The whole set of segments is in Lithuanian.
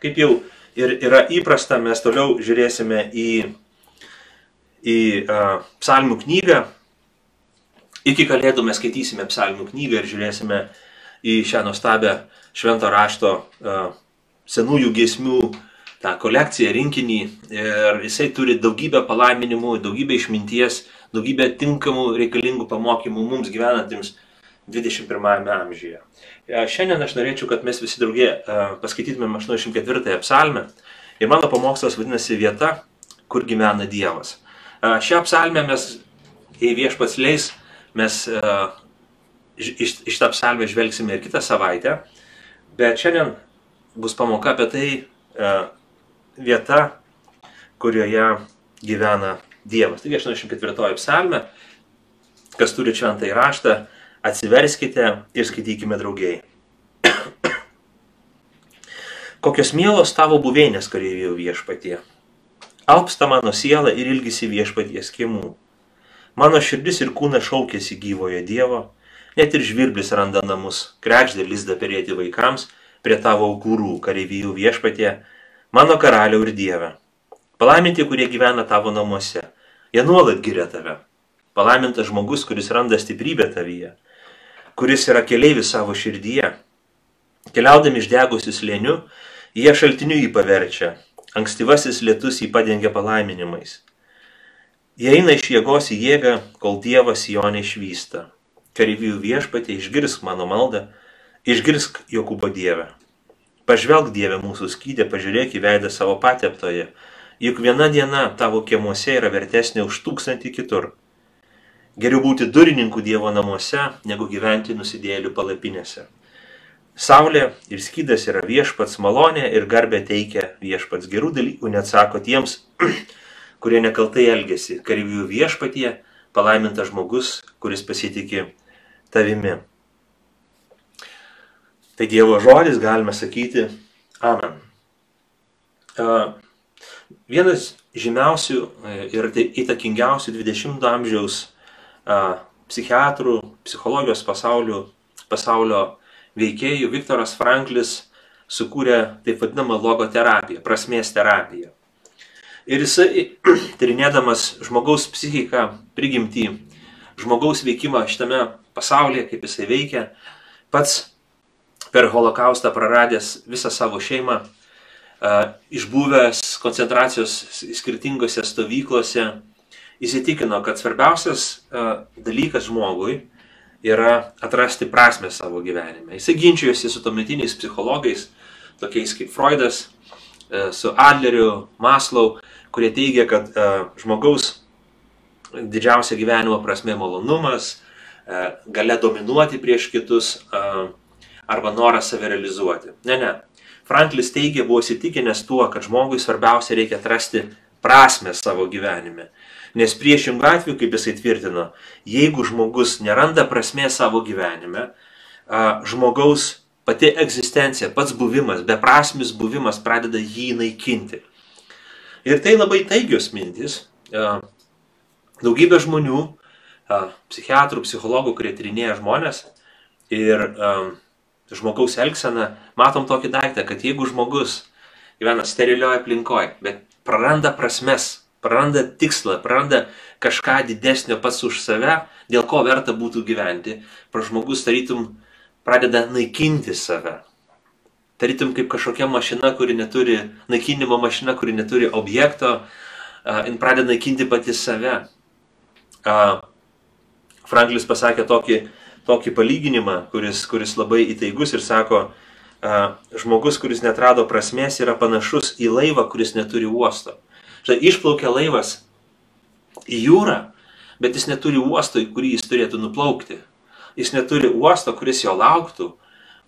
Kaip jau ir yra įprasta, mes toliau žiūrėsime į, į uh, psalmių knygą. Iki kalėdų mes skaitysime psalmių knygą ir žiūrėsime į šią nuostabią švento rašto uh, senųjų giesmių tą kolekciją, rinkinį. Ir jisai turi daugybę palaiminimų, daugybę išminties, daugybę tinkamų reikalingų pamokymų mums gyvenantiems 21 amžiuje. Šiandien aš norėčiau, kad mes visi draugė paskaitytumėm 84 psalmę. Ir mano pamokslas vadinasi vieta, kur gyvena Dievas. Šią psalmę mes, jei viešpats leis, mes iš, iš tą psalmę žvelgsime ir kitą savaitę. Bet šiandien bus pamoka apie tai vieta, kurioje gyvena Dievas. Taigi 84 psalmė, kas turi šventą įraštą, atsiverskite ir skaitykime draugiai. Kokios mielos tavo buveinės kareivijų viešpatie. Alpsta mano siela ir ilgisi viešpaties kiemų. Mano širdis ir kūnas šaukėsi gyvojo Dievo, net ir žvirblis randa namus, krekždė lizdą perėti vaikams prie tavo augūrų kareivijų viešpatie, mano karaliau ir Dieve. Palaiminti, kurie gyvena tavo namuose, jie nuolat giria tave. Palaimintas žmogus, kuris randa stiprybę tavyje, kuris yra keleivis savo širdyje. Keliaudami išdegusius lėniu, jie šaltiniu jį paverčia, ankstyvasis lietus jį padengia palaiminimais. Jie eina iš jėgos į jėgą, kol Dievas jo neišvysta. Kareivijų viešpatė išgirsk mano maldą, išgirsk Jokūbo Dievę. Pažvelk Dievę mūsų skydė, pažiūrėk į veidą savo pateptoje, juk viena diena tavo kiemuose yra vertesnė už tūkstantį kitur. Geriau būti durininkų Dievo namuose, negu gyventi nusidėlių palapinėse. Saulė ir skydas yra viešpats malonė ir garbė teikia viešpats gerų dalykų, neatsako tiems, kurie nekaltai elgesi. Kareivijų viešpatie palaimintas žmogus, kuris pasitikė tavimi. Tai Dievo žodis galime sakyti Amen. Vienas žymiausių ir įtakingiausių 20-ojo amžiaus psichiatrų, psichologijos pasaulio, pasaulio veikėjų Viktoras Franklis sukūrė taip vadinamą logoterapiją, prasmės terapiją. Ir jisai, tyrinėdamas žmogaus psichiką, prigimtį, žmogaus veikimą šitame pasaulyje, kaip jisai veikia, pats per holokaustą praradęs visą savo šeimą, išbuvęs koncentracijos skirtingose stovyklose, įsitikino, kad svarbiausias dalykas žmogui yra atrasti prasme savo gyvenime. Jisai ginčijosi su tuometiniais psichologais, tokiais kaip Freudas, su Adleriu, Maslow, kurie teigia, kad žmogaus didžiausia gyvenimo prasme malonumas, gale dominuoti prieš kitus arba noras save realizuoti. Ne, ne. Franklis teigia, buvo įsitikinęs tuo, kad žmogui svarbiausia reikia atrasti prasme savo gyvenime. Nes priešingų atveju, kaip jisai tvirtino, jeigu žmogus neranda prasmės savo gyvenime, žmogaus pati egzistencija, pats buvimas, beprasmis buvimas pradeda jį naikinti. Ir tai labai taigios mintis. Daugybė žmonių, psichiatrų, psichologų, kurie tyrinėja žmonės ir žmogaus elgseną, matom tokį daiktą, kad jeigu žmogus gyvena sterilioje aplinkoje, bet praranda prasmes, praranda tikslą, praranda kažką didesnio pats už save, dėl ko verta būtų gyventi, pra žmogus tarytum pradeda naikinti save. Tarytum kaip kažkokia mašina, kuri neturi, naikinimo mašina, kuri neturi objekto, uh, jin pradeda naikinti pati save. Uh, Franklis pasakė tokį, tokį palyginimą, kuris, kuris labai įtaigus ir sako, uh, žmogus, kuris netrado prasmės, yra panašus į laivą, kuris neturi uosto. Štai išplaukia laivas į jūrą, bet jis neturi uosto, į kurį jis turėtų nuplaukti. Jis neturi uosto, kuris jo lauktų,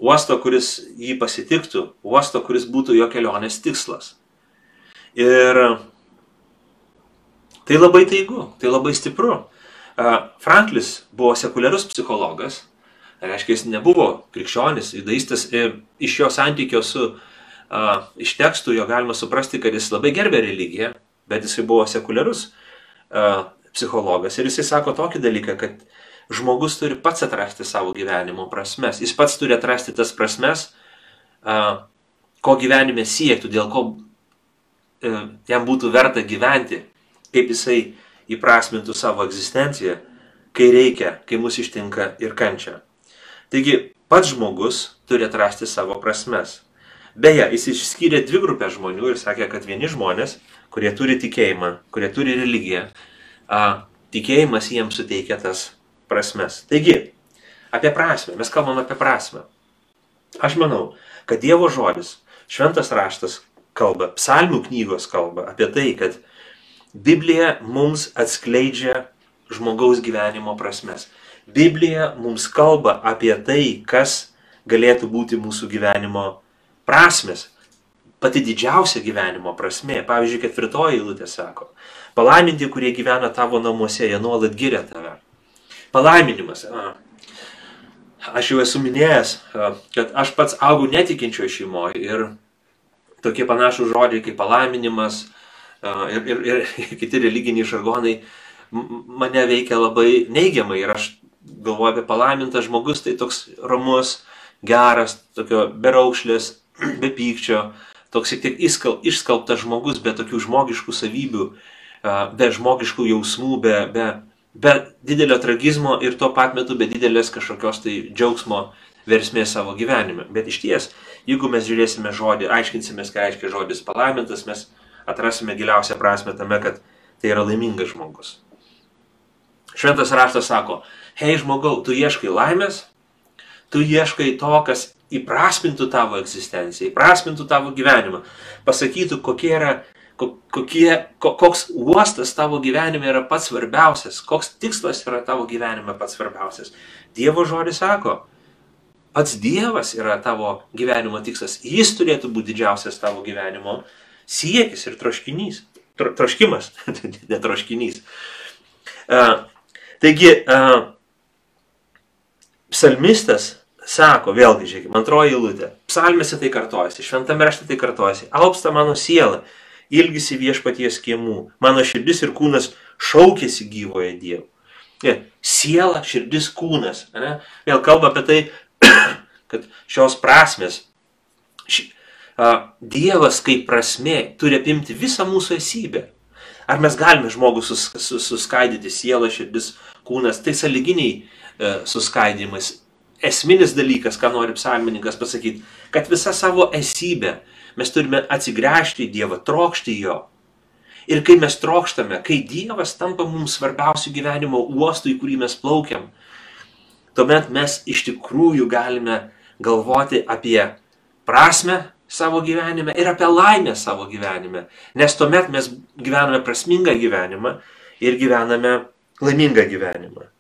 uosto, kuris jį pasitiktų, uosto, kuris būtų jo kelionės tikslas. Ir tai labai taigu, tai labai stipru. Franklis buvo sekuliarus psichologas, reiškia, jis nebuvo krikščionis, judaistas ir iš jo santykio su iš tekstų jo galima suprasti, kad jis labai gerbė religiją, bet jisai buvo sekuliarus psichologas. Ir jisai sako tokį dalyką, kad žmogus turi pats atrasti savo gyvenimo prasmes. Jis pats turi atrasti tas prasmes, ko gyvenime siektų, dėl ko e, jam būtų verta gyventi, kaip jisai įprasmintų savo egzistenciją, kai reikia, kai mus ištinka ir kančia. Taigi pats žmogus turi atrasti savo prasmes. Beje, jis išskyrė dvi grupės žmonių ir sakė, kad vieni žmonės, kurie turi tikėjimą, kurie turi religiją, a, tikėjimas jiems suteikia tas prasmes. Taigi, apie prasme, mes kalbam apie prasme. Aš manau, kad Dievo žodis, šventas raštas kalba, psalmių knygos kalba apie tai, kad Biblija mums atskleidžia žmogaus gyvenimo prasmes. Biblija mums kalba apie tai, kas galėtų būti mūsų gyvenimo prasmes. Pati didžiausia gyvenimo prasme. Pavyzdžiui, ketvirtoji eilutė sako, palaiminti, kurie gyvena tavo namuose, jie nuolat giria tave. Palaiminimas. Aš jau esu minėjęs, kad aš pats augau netikinčioje šeimoje ir tokie panašus žodžiai kaip palaiminimas ir, ir, ir kiti religiniai žargonai mane veikia labai neigiamai ir aš galvoju apie palaimintą žmogus, tai toks ramus, geras, tokio beraukšlės, be pykčio, toks šiek tiek išskalbtas žmogus, be tokių žmogiškų savybių, be žmogiškų jausmų, be, be, be didelio tragizmo ir tuo pat metu be didelės kažkokios tai džiaugsmo versmės savo gyvenime. Bet iš ties, jeigu mes žiūrėsime žodį, aiškinsimės, ką reiškia žodis palaimintas, mes atrasime giliausią prasme tame, kad tai yra laimingas žmogus. Šventas raštas sako, hei žmogau, tu ieškai laimės, tu ieškai to, kas įprasmintų tavo egzistenciją, įprasmintų tavo gyvenimą, pasakytų, kokie yra, kokie, koks uostas tavo gyvenime yra pats svarbiausias, koks tikslas yra tavo gyvenime pats svarbiausias. Dievo žodis sako, pats Dievas yra tavo gyvenimo tikslas, jis turėtų būti didžiausias tavo gyvenimo siekis ir troškinys. Tro, troškimas, ne troškinys. Uh, taigi, uh, psalmistas sako, vėlgi, žiūrėkime, antroji eilutė. Psalmėse tai kartojasi, šventame rašte tai kartojasi. Alpsta mano siela, ilgisi viešpaties kiemų, mano širdis ir kūnas šaukėsi gyvoje Dievo. Siela, širdis, kūnas. Ne? Vėl kalba apie tai, kad šios prasmes, ši, a, Dievas kaip prasme turi apimti visą mūsų esybę. Ar mes galime žmogų sus, sus, suskaidyti sielą, širdis, kūnas, tai saliginiai e, suskaidimas. Esminis dalykas, ką nori psalmininkas pasakyti, kad visą savo esybę mes turime atsigręžti į Dievą, trokšti Jo. Ir kai mes trokštame, kai Dievas tampa mums svarbiausių gyvenimo uostų, į kurį mes plaukiam, tuomet mes iš tikrųjų galime galvoti apie prasme savo gyvenime ir apie laimę savo gyvenime. Nes tuomet mes gyvename prasmingą gyvenimą ir gyvename laimingą gyvenimą.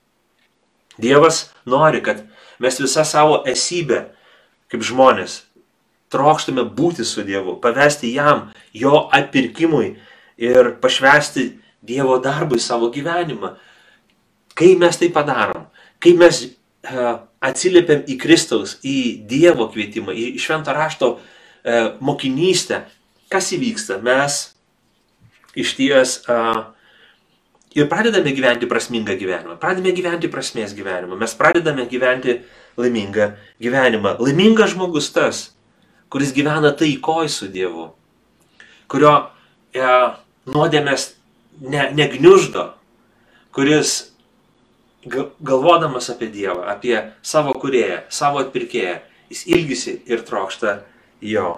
Dievas nori, kad mes visą savo esybę, kaip žmonės, trokštume būti su Dievu, pavesti jam, jo atpirkimui ir pašvesti Dievo darbui savo gyvenimą. Kai mes tai padarom, kai mes uh, atsiliepiam į Kristaus, į Dievo kvietimą, į šventą rašto uh, mokinystę, kas įvyksta? Mes iš ties uh, ir pradedame gyventi prasmingą gyvenimą, pradedame gyventi prasmės gyvenimą, mes pradedame gyventi laimingą gyvenimą. Laimingas žmogus tas, kuris gyvena taikoj su Dievu, kurio e, nuodėmės ne, negniuždo, kuris galvodamas apie Dievą, apie savo kurėją, savo atpirkėją, jis ilgisi ir trokšta jo.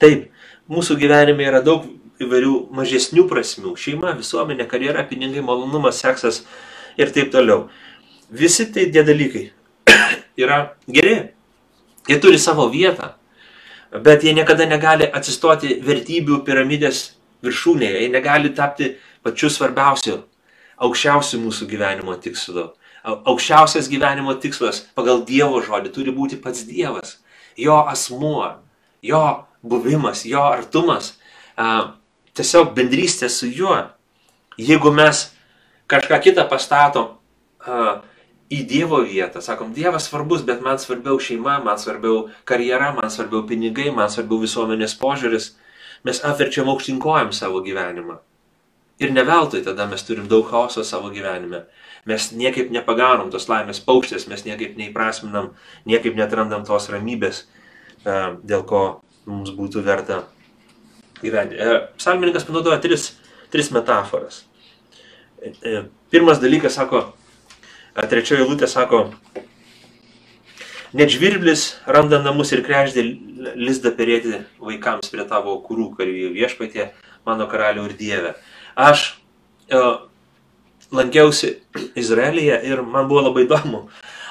Taip, mūsų gyvenime yra daug įvairių mažesnių prasmių - šeima, visuomenė, karjera, pinigai, malonumas, seksas ir taip toliau. Visi tai tie dalykai yra geri. Jie turi savo vietą, bet jie niekada negali atsistoti vertybių piramidės viršūnėje, jie negali tapti pačiu svarbiausiu, aukščiausiu mūsų gyvenimo tikslu. Aukščiausias gyvenimo tikslas pagal Dievo žodį turi būti pats Dievas, jo asmuo, jo buvimas, jo artumas tiesiog bendrystė su juo. Jeigu mes kažką kitą pastatom uh, į Dievo vietą, sakom, Dievas svarbus, bet man svarbiau šeima, man svarbiau karjera, man svarbiau pinigai, man svarbiau visuomenės požiūris, mes apverčiam aukštinkojam savo gyvenimą. Ir ne veltui tada mes turim daug chaoso savo gyvenime. Mes niekaip nepagaunam tos laimės paukštės, mes niekaip neįprasminam, niekaip netrandam tos ramybės, dėl ko mums būtų verta gyventi. E, psalmininkas panaudoja tris, tris metaforas. E, e, pirmas dalykas sako, trečioji lūtė sako, net žvirblis randa namus ir kreždė lizdą perėti vaikams prie tavo kurų karijų viešpatė, mano karalių ir dievę. Aš e, lankiausi Izraelyje ir man buvo labai įdomu,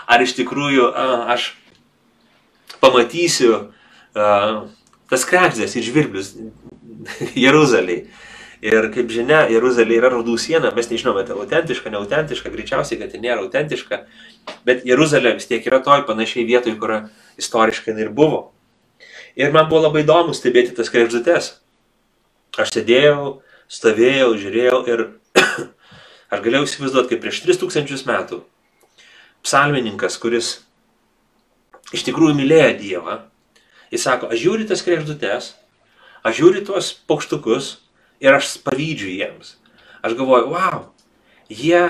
ar iš tikrųjų e, aš pamatysiu e, tas krekždės ir žvirblius Jeruzaliai. Ir kaip žinia, Jeruzalė yra raudų siena, mes nežinome, tai autentiška, neautentiška, greičiausiai, kad tai nėra autentiška, bet Jeruzalė vis tiek yra toj panašiai vietoj, kur istoriškai ir buvo. Ir man buvo labai įdomu stebėti tas krekždutes. Aš sėdėjau, stovėjau, žiūrėjau ir aš galėjau įsivaizduoti, kaip prieš 3000 metų psalmininkas, kuris iš tikrųjų mylėjo Dievą, jis sako, aš žiūriu tas krekždutes, aš žiūriu tuos paukštukus, ir aš pavydžiu jiems. Aš galvoju, wow, jie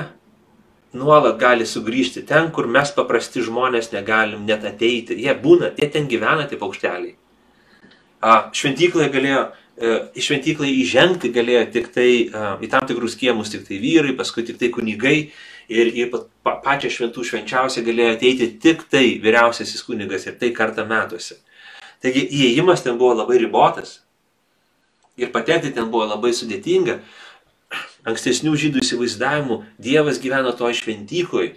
nuolat gali sugrįžti ten, kur mes paprasti žmonės negalim net ateiti. Jie būna, jie ten gyvena, tie paukšteliai. Šventyklai galėjo, e, į šventyklą įžengti galėjo tik tai, į tam tikrus kiemus tik tai vyrai, paskui tik tai kunigai ir į pačią šventų švenčiausią galėjo ateiti tik tai vyriausiasis kunigas ir tai kartą metuose. Taigi įėjimas ten buvo labai ribotas, ir patekti ten buvo labai sudėtinga. Ankstesnių žydų įsivaizdavimų Dievas gyveno toj šventykloj.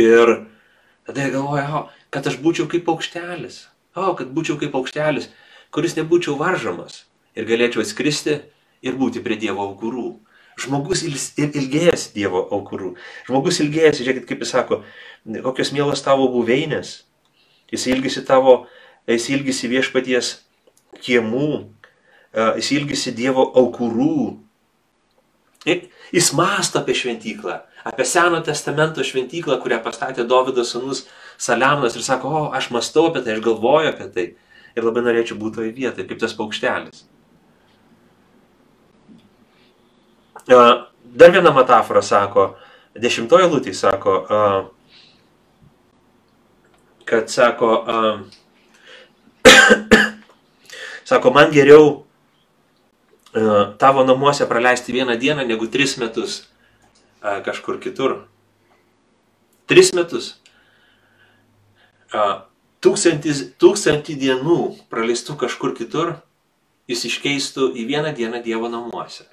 Ir tada jie galvoja, o, kad aš būčiau kaip paukštelis. O, kad būčiau kaip paukštelis, kuris nebūčiau varžomas. Ir galėčiau atskristi ir būti prie Dievo aukurų. Žmogus ilgėjasi Dievo aukurų. Žmogus ilgėjasi, žiūrėkit, kaip jis sako, kokios mielos tavo buveinės. Jis ilgisi tavo, jis ilgisi viešpaties kiemų, jis ilgisi Dievo aukurų. Jis masto apie šventyklą, apie Seno testamento šventyklą, kurią pastatė Davido sunus Saliamonas ir sako, o, aš mastau apie tai, aš galvoju apie tai. Ir labai norėčiau būti toje vietoje, kaip tas paukštelis. Dar viena metafora sako, dešimtoje lūtį sako, kad sako, sako, man geriau E, tavo namuose praleisti vieną dieną negu tris metus e, kažkur kitur. Tris metus. E, tūkstantis, tūkstantį dienų praleistų kažkur kitur, jis iškeistų į vieną dieną Dievo namuose.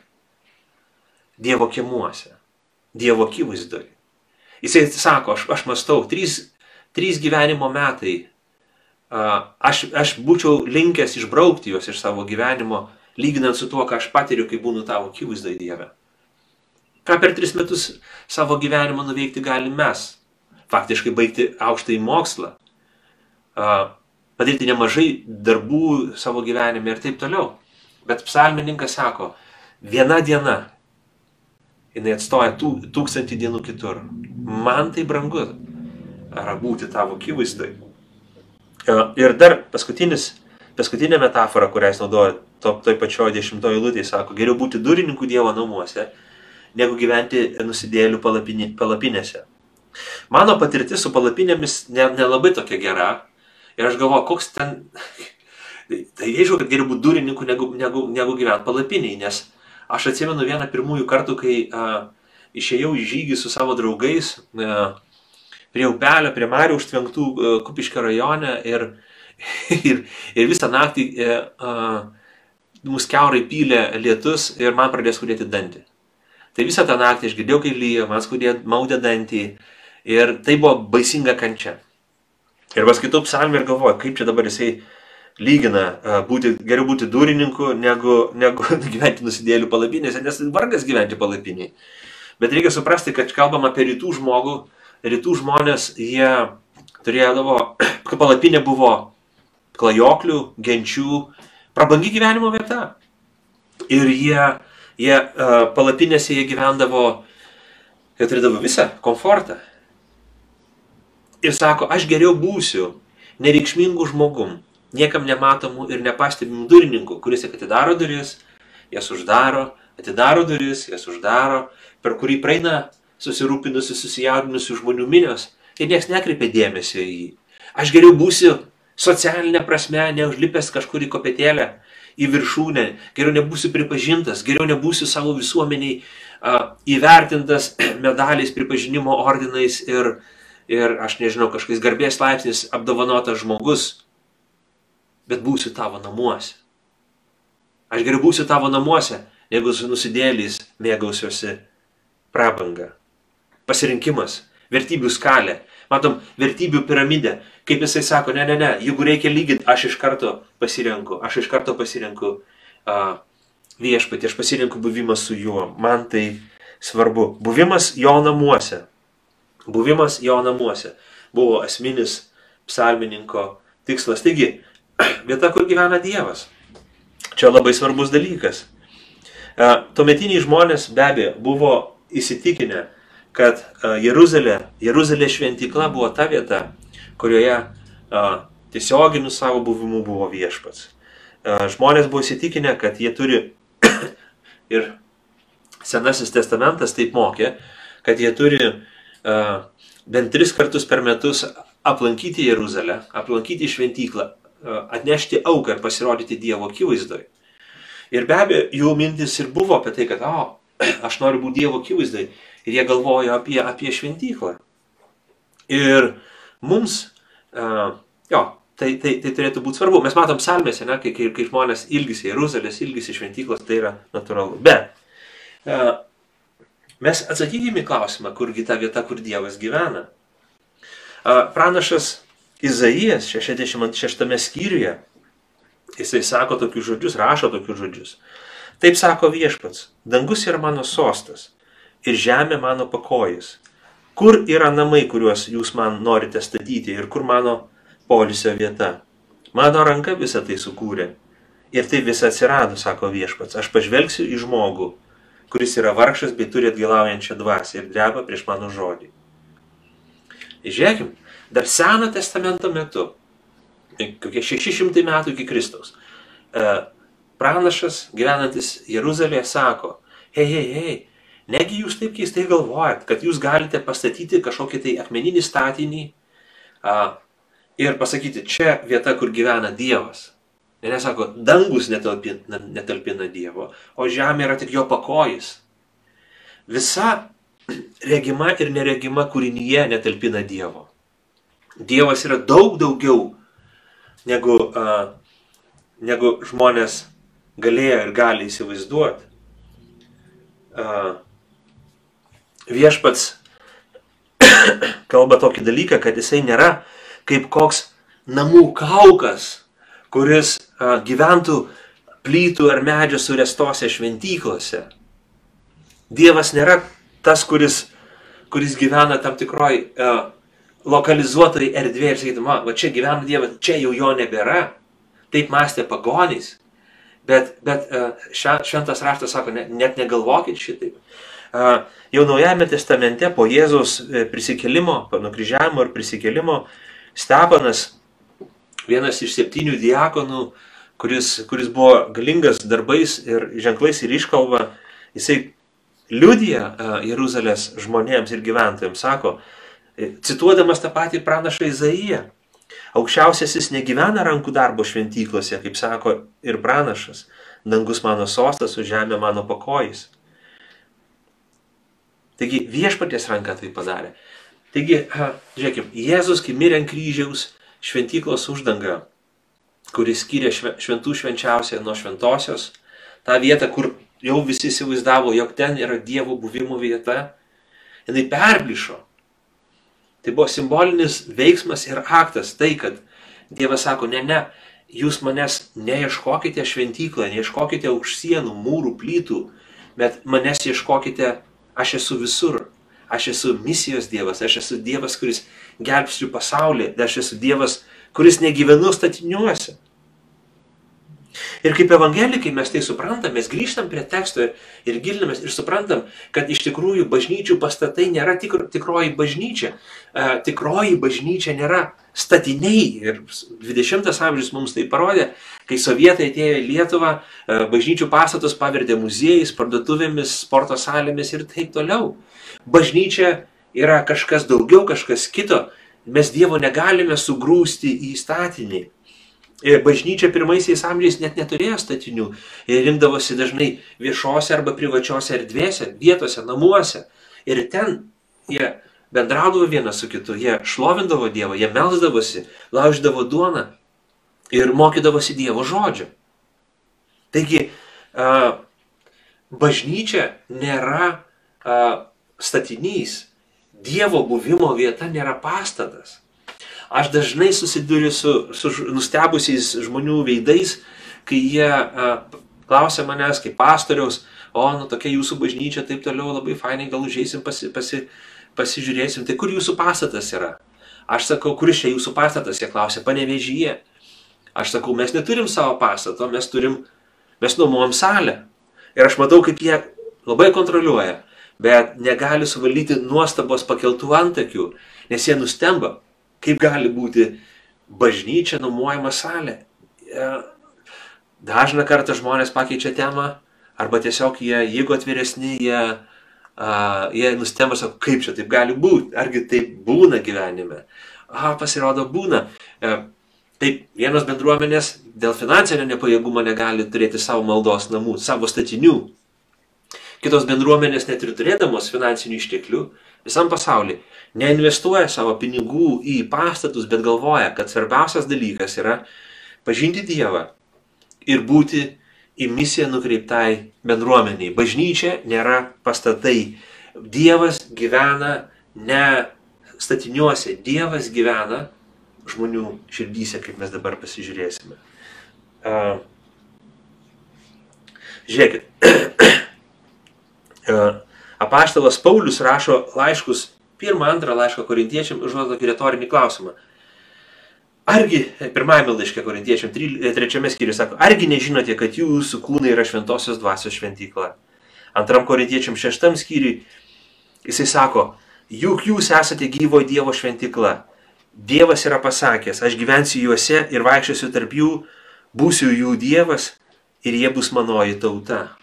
Dievo kiemuose. Dievo akivaizdoj. Jisai sako, aš, aš mastau, trys, trys gyvenimo metai. Aš, aš būčiau linkęs išbraukti juos iš savo gyvenimo lyginant su tuo, ką aš patiriu, kai būnu tavo akivaizdai Dieve. Ką per tris metus savo gyvenimą nuveikti galim mes? Faktiškai baigti aukštąjį mokslą, padaryti nemažai darbų savo gyvenime ir taip toliau. Bet psalmininkas sako, viena diena, jinai atstoja tū, tūkstantį dienų kitur. Man tai brangu, ar būti tavo akivaizdai. Ir dar paskutinis, paskutinė metafora, kurią jis naudoja to, toj pačioj dešimtojo lūtėje sako, geriau būti durininku Dievo namuose, negu gyventi nusidėlių palapinė, palapinėse. Mano patirtis su palapinėmis nelabai ne, ne tokia gera. Ir aš galvoju, koks ten... tai aišku, kad geriau būti durininku negu, negu, negu gyventi palapiniai, nes aš atsimenu vieną pirmųjų kartų, kai a, išėjau į žygį su savo draugais a, prie upelio, prie Marių užtvenktų Kupiškio rajone ir, ir, ir visą naktį a, a, mus keurai pylė lietus ir man pradėjo skaudėti dantį. Tai visą tą naktį aš girdėjau, kai lyjo, man skaudėjo maudė dantį ir tai buvo baisinga kančia. Ir paskaitau psalmį ir galvoju, kaip čia dabar jisai lygina būti, geriau būti durininku, negu, negu gyventi nusidėlių palapinėse, nes vargas gyventi palapiniai. Bet reikia suprasti, kad kalbam apie rytų žmogų, rytų žmonės, jie kai palapinė buvo klajoklių, genčių, prabangi gyvenimo vieta. Ir jie, jie uh, palapinėse jie gyvendavo, jie turėdavo visą komfortą. Ir sako, aš geriau būsiu nereikšmingų žmogum, niekam nematomų ir nepastebimų durininkų, kuris atidaro duris, jas uždaro, atidaro duris, jas uždaro, per kurį praeina susirūpinusių, susijaudinusių žmonių minios ir niekas nekreipia dėmesio į jį. Aš geriau būsiu socialinė prasme, neužlipęs kažkur į kopėtėlę, į viršūnę, geriau nebūsiu pripažintas, geriau nebūsiu savo visuomeniai a, įvertintas medaliais, pripažinimo ordinais ir, ir aš nežinau, kažkokiais garbės laipsnis apdovanotas žmogus, bet būsiu tavo namuose. Aš geriau būsiu tavo namuose, negu su nusidėlys mėgausiuosi prabanga. Pasirinkimas, vertybių skalė. Matom, vertybių piramidę. Kaip jisai sako, ne, ne, ne, jeigu reikia lyginti, aš iš karto pasirenku, aš iš karto pasirenku uh, viešpatį, aš pasirenku buvimą su juo. Man tai svarbu. Buvimas jo namuose. Buvimas jo namuose buvo esminis psalmininko tikslas. Taigi, vieta, kur gyvena Dievas. Čia labai svarbus dalykas. Tuometiniai žmonės be abejo buvo įsitikinę, kad Jeruzalė, Jeruzalė šventykla buvo ta vieta, kurioje tiesioginiu savo buvimu buvo viešpats. Žmonės buvo įsitikinę, kad jie turi ir Senasis testamentas taip mokė, kad jie turi bent tris kartus per metus aplankyti Jeruzalę, aplankyti šventyklą, atnešti auką ir pasirodyti Dievo akivaizdoje. Ir be abejo, jų mintis ir buvo apie tai, kad, o, aš noriu būti Dievo akivaizdai. Ir jie galvojo apie, apie šventyklą. Ir mums, uh, jo, tai, tai, tai turėtų būti svarbu. Mes matom salmėse, ne, kai, kai, kai žmonės ilgisi Jeruzalės, ilgisi šventyklos, tai yra natūralu. Bet uh, mes atsakykime į klausimą, kurgi ta vieta, kur Dievas gyvena. Uh, pranašas Izaijas 66 skyriuje, jisai sako tokius žodžius, rašo tokius žodžius. Taip sako viešpats, dangus yra mano sostas ir žemė mano pakojis. Kur yra namai, kuriuos jūs man norite statyti ir kur mano polisio vieta? Mano ranka visą tai sukūrė. Ir tai visą atsirado, sako viešpats. Aš pažvelgsiu į žmogų, kuris yra vargšas, bei turi atgilaujančią dvasę ir dreba prieš mano žodį. Žiūrėkim, dar Seno testamento metu, kokie 600 metų iki Kristaus, pranašas gyvenantis Jeruzalėje sako, hei, hei, hei, negi jūs taip keistai galvojat, kad jūs galite pastatyti kažkokį tai akmeninį statinį a, ir pasakyti, čia vieta, kur gyvena Dievas. Ir nesako, dangus netalpina, netalpina Dievo, o žemė yra tik jo pakojis. Visa regima ir neregima kūrinyje netalpina Dievo. Dievas yra daug daugiau negu, a, negu žmonės galėjo ir gali įsivaizduoti. Viešpats kalba tokį dalyką, kad jisai nėra kaip koks namų kaukas, kuris gyventų plytų ar medžio surestose šventyklose. Dievas nėra tas, kuris, kuris gyvena tam tikroj a, lokalizuotoj erdvėje ir sakytų, va čia gyvena Dievas, čia jau jo nebėra. Taip mąstė pagonys. Bet, bet šventas raštas sako, ne, net negalvokit šitaip. Jau Naujajame testamente po Jėzaus e, prisikelimo, nukryžiavimo ir prisikelimo, Stepanas, vienas iš septynių diakonų, kuris, kuris buvo galingas darbais ir ženklais ir iškalba, jisai liudija Jeruzalės žmonėms ir gyventojams, sako, e, cituodamas tą patį pranašą Izaiją, Aukščiausiasis negyvena rankų darbo šventyklose, kaip sako ir pranašas. Dangus mano sostas, o žemė mano pakojais. Taigi viešpaties ranka tai padarė. Taigi, žiūrėkime, Jėzus, kai mirė ant kryžiaus, šventyklos uždanga, kuris skiria šventų švenčiausią nuo šventosios, tą vietą, kur jau visi įsivaizdavo, jog ten yra Dievo buvimo vieta, jinai perblišo. Tai buvo simbolinis veiksmas ir aktas, tai kad Dievas sako, ne, ne, jūs manęs neieškokite šventyklą, neieškokite už sienų, mūrų, plytų, bet manęs ieškokite, aš esu visur. Aš esu misijos Dievas, aš esu Dievas, kuris gelbstiu pasaulį, aš esu Dievas, kuris negyvenu statiniuose. Ir kaip evangelikai mes tai suprantam, mes grįžtam prie teksto ir, ir gilinamės ir suprantam, kad iš tikrųjų bažnyčių pastatai nėra tikro, tikroji bažnyčia. E, tikroji bažnyčia nėra statiniai. Ir 20 amžius mums tai parodė, kai sovietai atėjo į Lietuvą, e, bažnyčių pastatus pavertė muziejais, parduotuvėmis, sporto salėmis ir taip toliau. Bažnyčia yra kažkas daugiau, kažkas kito mes Dievo negalime sugrūsti į statinį. Ir bažnyčia pirmaisiais amžiais net neturėjo statinių. Jie rinkdavosi dažnai viešose arba privačiose erdvėse, vietose, namuose. Ir ten jie bendraudavo vienas su kitu, jie šlovindavo Dievą, jie melzdavosi, lauždavo duoną ir mokydavosi Dievo žodžio. Taigi, bažnyčia nėra statinys, Dievo buvimo vieta nėra pastatas. Aš dažnai susiduriu su, su nustebusiais žmonių veidais, kai jie a, klausia manęs, kaip pastoriaus, o, nu tokia jūsų bažnyčia, taip toliau, labai fainai, gal užeisim, pasi, pasi, pasižiūrėsim, tai kur jūsų pastatas yra? Aš sakau, kuris čia jūsų pastatas, jie klausia, panevežyje. Aš sakau, mes neturim savo pastato, mes turim, mes nuomojam salę. Ir aš matau, kaip jie labai kontroliuoja bet negali suvaldyti nuostabos pakeltų antakių, nes jie nustemba, kaip gali būti bažnyčia nuomojama salė. Dažną kartą žmonės pakeičia temą, arba tiesiog jie, jeigu atviresni, jie, uh, jie nustemba, sako, kaip čia taip gali būti, argi taip būna gyvenime. Aha, pasirodo, būna. Uh, taip, vienos bendruomenės dėl finansinio nepajėgumo negali turėti savo maldos namų, savo statinių, Kitos bendruomenės net ir turėdamos finansinių išteklių visam pasauliu neinvestuoja savo pinigų į pastatus, bet galvoja, kad svarbiausias dalykas yra pažinti Dievą ir būti į misiją nukreiptai bendruomeniai. Bažnyčia nėra pastatai. Dievas gyvena ne statiniuose, Dievas gyvena žmonių širdyse, kaip mes dabar pasižiūrėsime. Uh, žiūrėkit, E, apaštalas Paulius rašo laiškus, pirmą, antrą laišką korintiečiam, užduoda tokį retorinį klausimą. Argi, pirmajame laiške korintiečiam, e, trečiame skyriuje sako, argi nežinote, kad jūsų kūnai yra šventosios dvasios šventykla? Antram korintiečiam šeštam skyriui jisai sako, juk jūs esate gyvo Dievo šventykla. Dievas yra pasakęs, aš gyvensiu juose ir vaikščiosiu tarp jų, būsiu jų Dievas ir jie bus manoji tauta.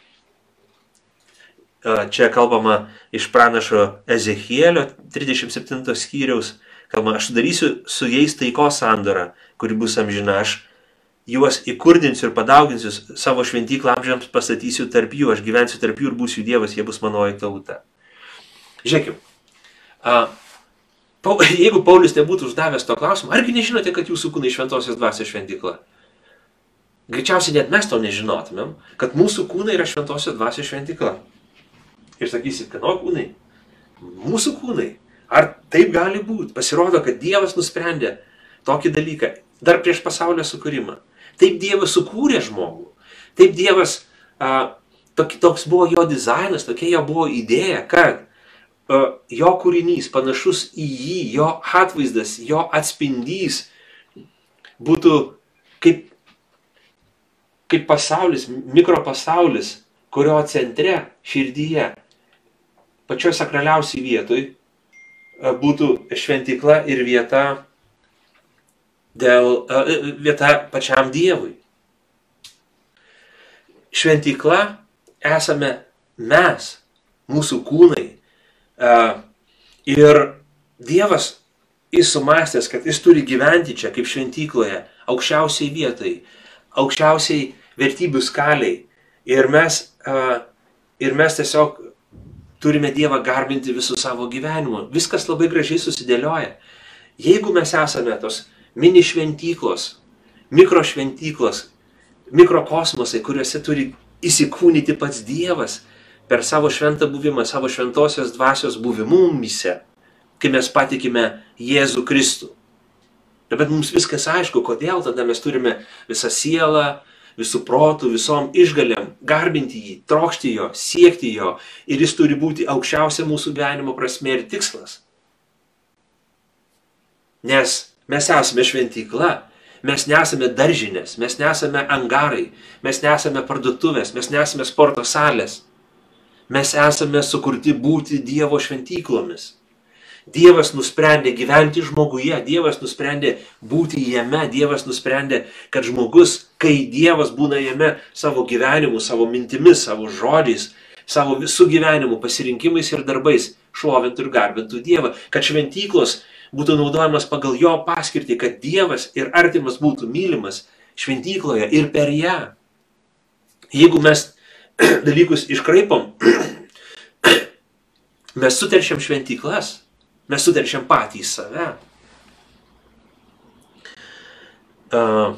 Čia kalbama iš pranašo Ezechielio 37 skyriaus. Kalbama, aš sudarysiu su jais taikos sandorą, kuri bus amžina. Aš juos įkurdinsiu ir padauginsiu, savo šventyklą amžiams pastatysiu tarp jų, aš gyvensiu tarp jų ir būsiu Dievas, jie bus manoji tauta. Žiūrėkime. Jeigu Paulius nebūtų uždavęs to klausimą, argi nežinote, kad jūsų kūnai šventosios dvasios šventykla? Greičiausiai net mes to nežinotumėm, kad mūsų kūnai yra šventosios dvasios šventykla. Ir sakysit, kad o kūnai, mūsų kūnai, ar taip gali būti? Pasirodo, kad Dievas nusprendė tokį dalyką dar prieš pasaulio sukūrimą. Taip Dievas sukūrė žmogų. Taip Dievas, a, tok, toks buvo jo dizainas, tokia jo buvo idėja, kad a, jo kūrinys panašus į jį, jo atvaizdas, jo atspindys būtų kaip, kaip pasaulis, mikropasaulis, kurio centre, širdyje pačioj sakraliausiai vietoj e, būtų šventykla ir vieta, dėl, e, e, vieta pačiam Dievui. Šventykla esame mes, mūsų kūnai. Ir Dievas įsumastęs, kad jis turi gyventi čia kaip šventykloje, aukščiausiai vietai, aukščiausiai vertybių skaliai. Ir mes, ir mes tiesiog turime Dievą garbinti visų savo gyvenimu. Viskas labai gražiai susidėlioja. Jeigu mes esame tos mini šventyklos, mikrošventyklos, mikrokosmosai, kuriuose turi įsikūnyti pats Dievas per savo šventą buvimą, savo šventosios dvasios buvimu mumise, kai mes patikime Jėzų Kristų. Bet mums viskas aišku, kodėl tada mes turime visą sielą, visų protų, visom išgalėm, garbinti jį, trokšti jo, siekti jo ir jis turi būti aukščiausia mūsų gyvenimo prasme ir tikslas. Nes mes esame šventykla, mes nesame daržinės, mes nesame angarai, mes nesame parduotuvės, mes nesame sporto salės. Mes esame sukurti būti Dievo šventyklomis. Dievas nusprendė gyventi žmoguje, Dievas nusprendė būti jame, Dievas nusprendė, kad žmogus, kai Dievas būna jame savo gyvenimu, savo mintimis, savo žodžiais, savo visų gyvenimu, pasirinkimais ir darbais, šlovintų ir garbintų Dievą, kad šventyklos būtų naudojamas pagal jo paskirtį, kad Dievas ir artimas būtų mylimas šventykloje ir per ją. Jeigu mes dalykus iškraipom, mes suteršiam šventyklas, mes suteršiam patį save. Uh,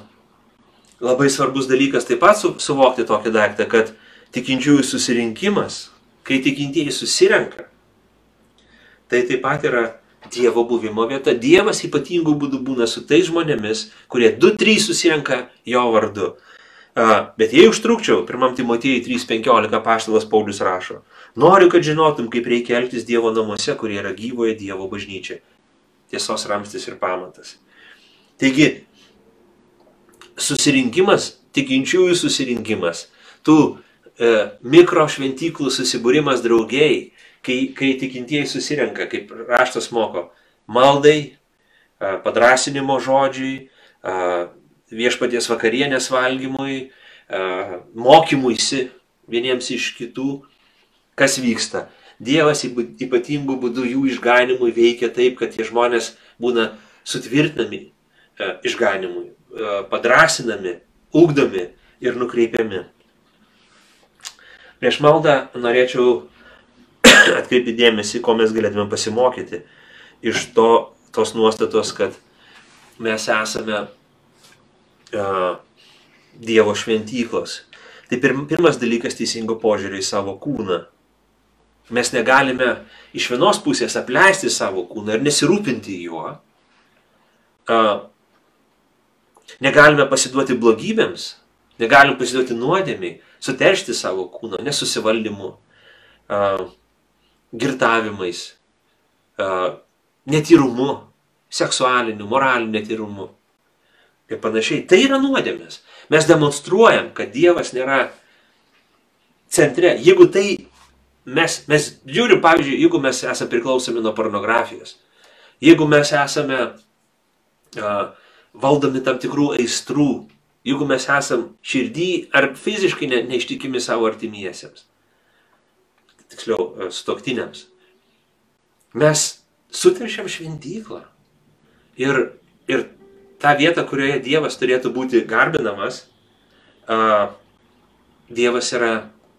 labai svarbus dalykas taip pat su, suvokti tokį daiktą, kad tikinčiųjų susirinkimas, kai tikintieji susirenka, tai taip pat yra Dievo buvimo vieta. Dievas ypatingų būdų būna su tais žmonėmis, kurie du, trys susirenka jo vardu. Bet jei užtrukčiau, 1 Timotėjai 3.15 paštalas Paulius rašo, noriu, kad žinotum, kaip reikia elgtis Dievo namuose, kurie yra gyvoje Dievo bažnyčia. Tiesos ramstis ir pamatas. Taigi, susirinkimas, tikinčiųjų susirinkimas, tų e, mikro šventyklų susibūrimas draugiai, kai, kai tikintieji susirenka, kaip raštas moko, maldai, e, padrasinimo žodžiui, e, viešpaties vakarienės valgymui, e, mokymuisi vieniems iš kitų, kas vyksta. Dievas ypatingų būdų jų išganimui veikia taip, kad tie žmonės būna sutvirtinami išganimui. E, padrasinami, ugdomi ir nukreipiami. Prieš maldą norėčiau atkreipti dėmesį, ko mes galėtume pasimokyti iš to, tos nuostatos, kad mes esame uh, Dievo šventyklos. Tai pirm, pirmas dalykas teisingo požiūrį į savo kūną. Mes negalime iš vienos pusės apleisti savo kūną ir nesirūpinti juo. Uh, Negalime pasiduoti blogybėms, negalime pasiduoti nuodėmiai, suteršti savo kūno nesusivaldymu, uh, girtavimais, uh, netyrumu, seksualiniu, moraliniu netyrumu ir panašiai. Tai yra nuodėmės. Mes demonstruojam, kad Dievas nėra centre. Jeigu tai mes, mes žiūrim, pavyzdžiui, jeigu mes esame priklausomi nuo pornografijos, jeigu mes esame uh, valdomi tam tikrų aistrų, jeigu mes esam širdį ar fiziškai ne, neištikimi savo artimiesiems, tiksliau, stoktiniams, mes suteršiam šventyklą. Ir, ir tą vietą, kurioje Dievas turėtų būti garbinamas, Dievas yra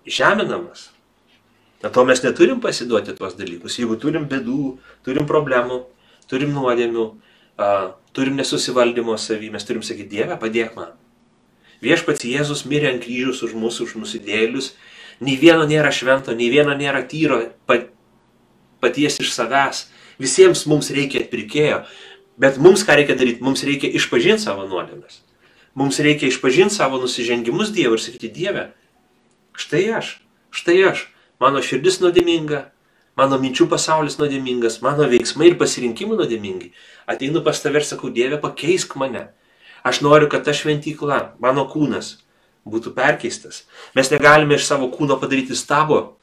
žeminamas. Dėl to mes neturim pasiduoti tuos dalykus. Jeigu turim bėdų, turim problemų, turim nuodėmių, turim nesusivaldymo savy, mes turim sakyti, Dieve, padėk man. Viešpats Jėzus mirė ant kryžius už mūsų, už nusidėlius. Nei vieno nėra švento, nei vieno nėra tyro pat, paties iš savęs. Visiems mums reikia atpirkėjo. Bet mums ką reikia daryti? Mums reikia išpažinti savo nuodėmes. Mums reikia išpažinti savo nusižengimus Dievui ir sakyti, Dieve, štai aš, štai aš, mano širdis nuodėminga, Mano minčių pasaulis nuodėmingas, mano veiksmai ir pasirinkimai nuodėmingi. Ateinu pas tave ir sakau, Dieve, pakeisk mane. Aš noriu, kad ta šventykla, mano kūnas, būtų perkeistas. Mes negalime iš savo kūno padaryti stabo.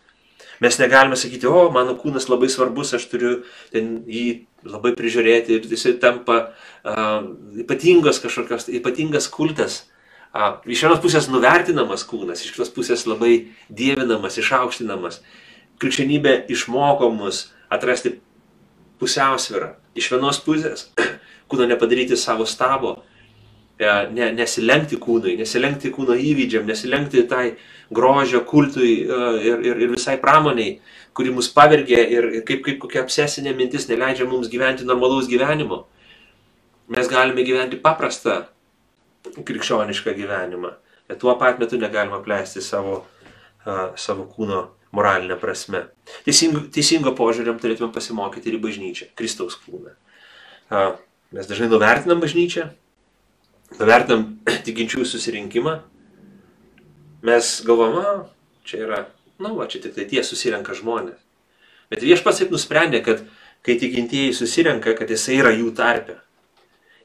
Mes negalime sakyti, o, mano kūnas labai svarbus, aš turiu jį labai prižiūrėti ir jisai tampa uh, ypatingas kažkokios, ypatingas kultas. Uh, iš vienos pusės nuvertinamas kūnas, iš kitos pusės labai dievinamas, išaukštinamas krikščionybė išmoko mus atrasti pusiausvyrą. Iš vienos pusės kūno nepadaryti savo stabo, ne, nesilenkti kūnui, nesilenkti kūno įvydžiam, nesilenkti tai grožio kultui e, ir, ir, ir visai pramoniai, kuri mus pavergė ir kaip, kaip kokia obsesinė mintis neleidžia mums gyventi normalaus gyvenimo. Mes galime gyventi paprastą krikščionišką gyvenimą, bet tuo pat metu negalime apleisti savo, uh, savo kūno moralinė prasme. Teisingo, teisingo požiūrėm turėtume pasimokyti ir į bažnyčią, Kristaus kūną. Mes dažnai nuvertinam bažnyčią, nuvertinam tikinčiųjų susirinkimą. Mes galvom, čia yra, na, nu, va, čia tik tai tie susirenka žmonės. Bet viešpats taip nusprendė, kad kai tikintieji susirenka, kad jisai yra jų tarpe.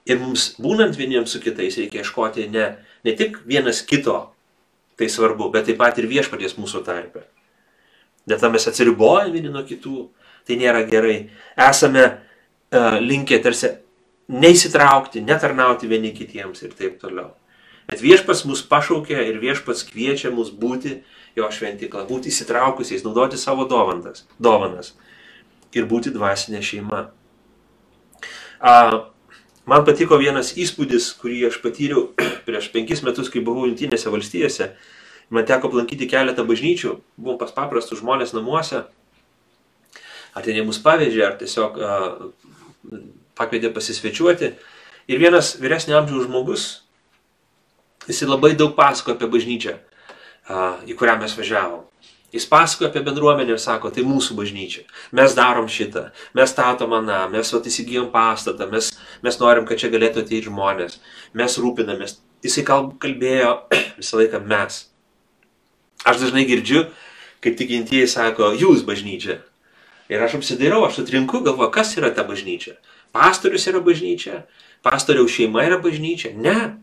Ir mums būnant vieniems su kitais reikia ieškoti ne, ne tik vienas kito, tai svarbu, bet taip pat ir viešpaties mūsų tarpe. Dėl to mes atsiribojame vieni nuo kitų. Tai nėra gerai. Esame uh, linkę tarsi neįsitraukti, netarnauti vieni kitiems ir taip toliau. Bet viešpas mus pašaukė ir viešpas kviečia mus būti jo šventykla, būti įsitraukusiais, naudoti savo dovanas, dovanas ir būti dvasinė šeima. A, man patiko vienas įspūdis, kurį aš patyriau prieš penkis metus, kai buvau Junktinėse valstijose. Man teko aplankyti keletą bažnyčių, buvom pas paprastus žmonės namuose. Ar ten jie mus pavežė, ar tiesiog a, pakvietė pasisvečiuoti. Ir vienas vyresnio amžiaus žmogus, jis labai daug pasako apie bažnyčią, į kurią mes važiavom. Jis pasakoja apie bendruomenę ir sako, tai mūsų bažnyčia. Mes darom šitą, mes statom aną, mes vat, įsigijom pastatą, mes, mes norim, kad čia galėtų ateiti žmonės, mes rūpinamės. Jisai kalbėjo visą laiką mes. Aš dažnai girdžiu, kaip tikintieji sako, jūs bažnyčia. Ir aš apsidairau, aš atrinku, galvoju, kas yra ta bažnyčia. Pastorius yra bažnyčia, pastoriaus šeima yra bažnyčia. Ne.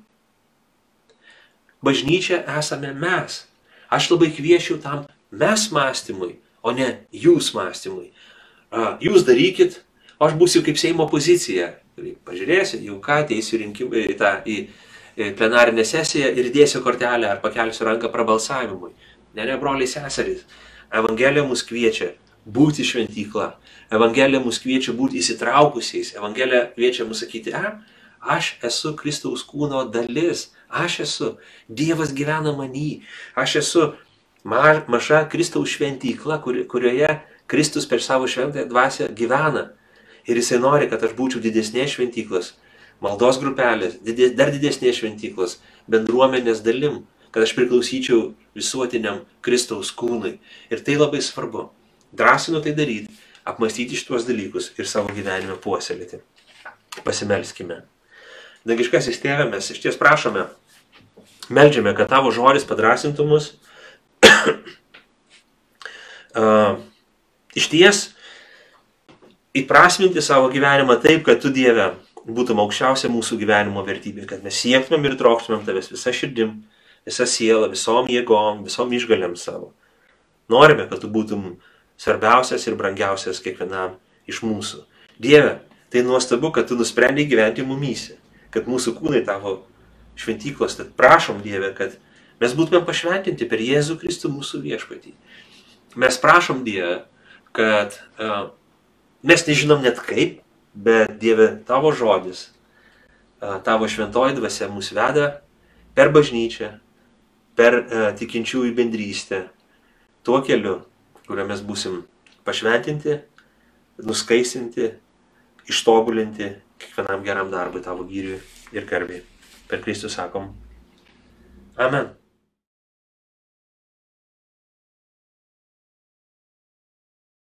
Bažnyčia esame mes. Aš labai kviečiu tam mes mąstymui, o ne jūs mąstymui. Jūs darykit, o aš būsiu kaip Seimo pozicija. Pažiūrėsiu, jau ką ateisiu rinkimai į tą į plenarinę sesiją ir dėsiu kortelę ar pakelsiu ranką prabalsavimui. Ne, ne, broliai seserys. Evangelija mus kviečia būti šventykla. Evangelija mus kviečia būti įsitraukusiais. Evangelija kviečia mus sakyti, a, aš esu Kristaus kūno dalis. Aš esu. Dievas gyvena manį. Aš esu ma, maža Kristaus šventykla, kur, kurioje Kristus per savo šventąją dvasę gyvena. Ir jisai nori, kad aš būčiau didesnės šventyklos, maldos grupelės, didės, dar didesnės šventyklos, bendruomenės dalim, kad aš priklausyčiau visuotiniam Kristaus kūnui. Ir tai labai svarbu. Drąsinu tai daryti, apmastyti šituos dalykus ir savo gyvenime puoselėti. Pasimelskime. Dangiškasis tėve, mes iš ties prašome, melžiame, kad tavo žodis padrasintų mus uh, iš ties įprasminti savo gyvenimą taip, kad tu Dieve būtum aukščiausia mūsų gyvenimo vertybė, kad mes siektumėm ir trokštumėm tavęs visą širdim, visą sielą, visom jėgom, visom išgalėm savo. Norime, kad tu būtum svarbiausias ir brangiausias kiekvienam iš mūsų. Dieve, tai nuostabu, kad tu nusprendai gyventi mumysi, kad mūsų kūnai tavo šventyklos, tad prašom Dieve, kad Mes būtume pašventinti per Jėzų Kristų mūsų viešpatį. Mes prašom Dievę, kad uh, mes nežinom net kaip, bet Dieve tavo žodis, uh, tavo šventoji dvasia mus veda per bažnyčią, per uh, tikinčiųjų bendrystę, tuo keliu, kuriuo mes busim pašventinti, nuskaisinti, ištobulinti kiekvienam geram darbui tavo gyriui ir garbiai. Per Kristų sakom. Amen.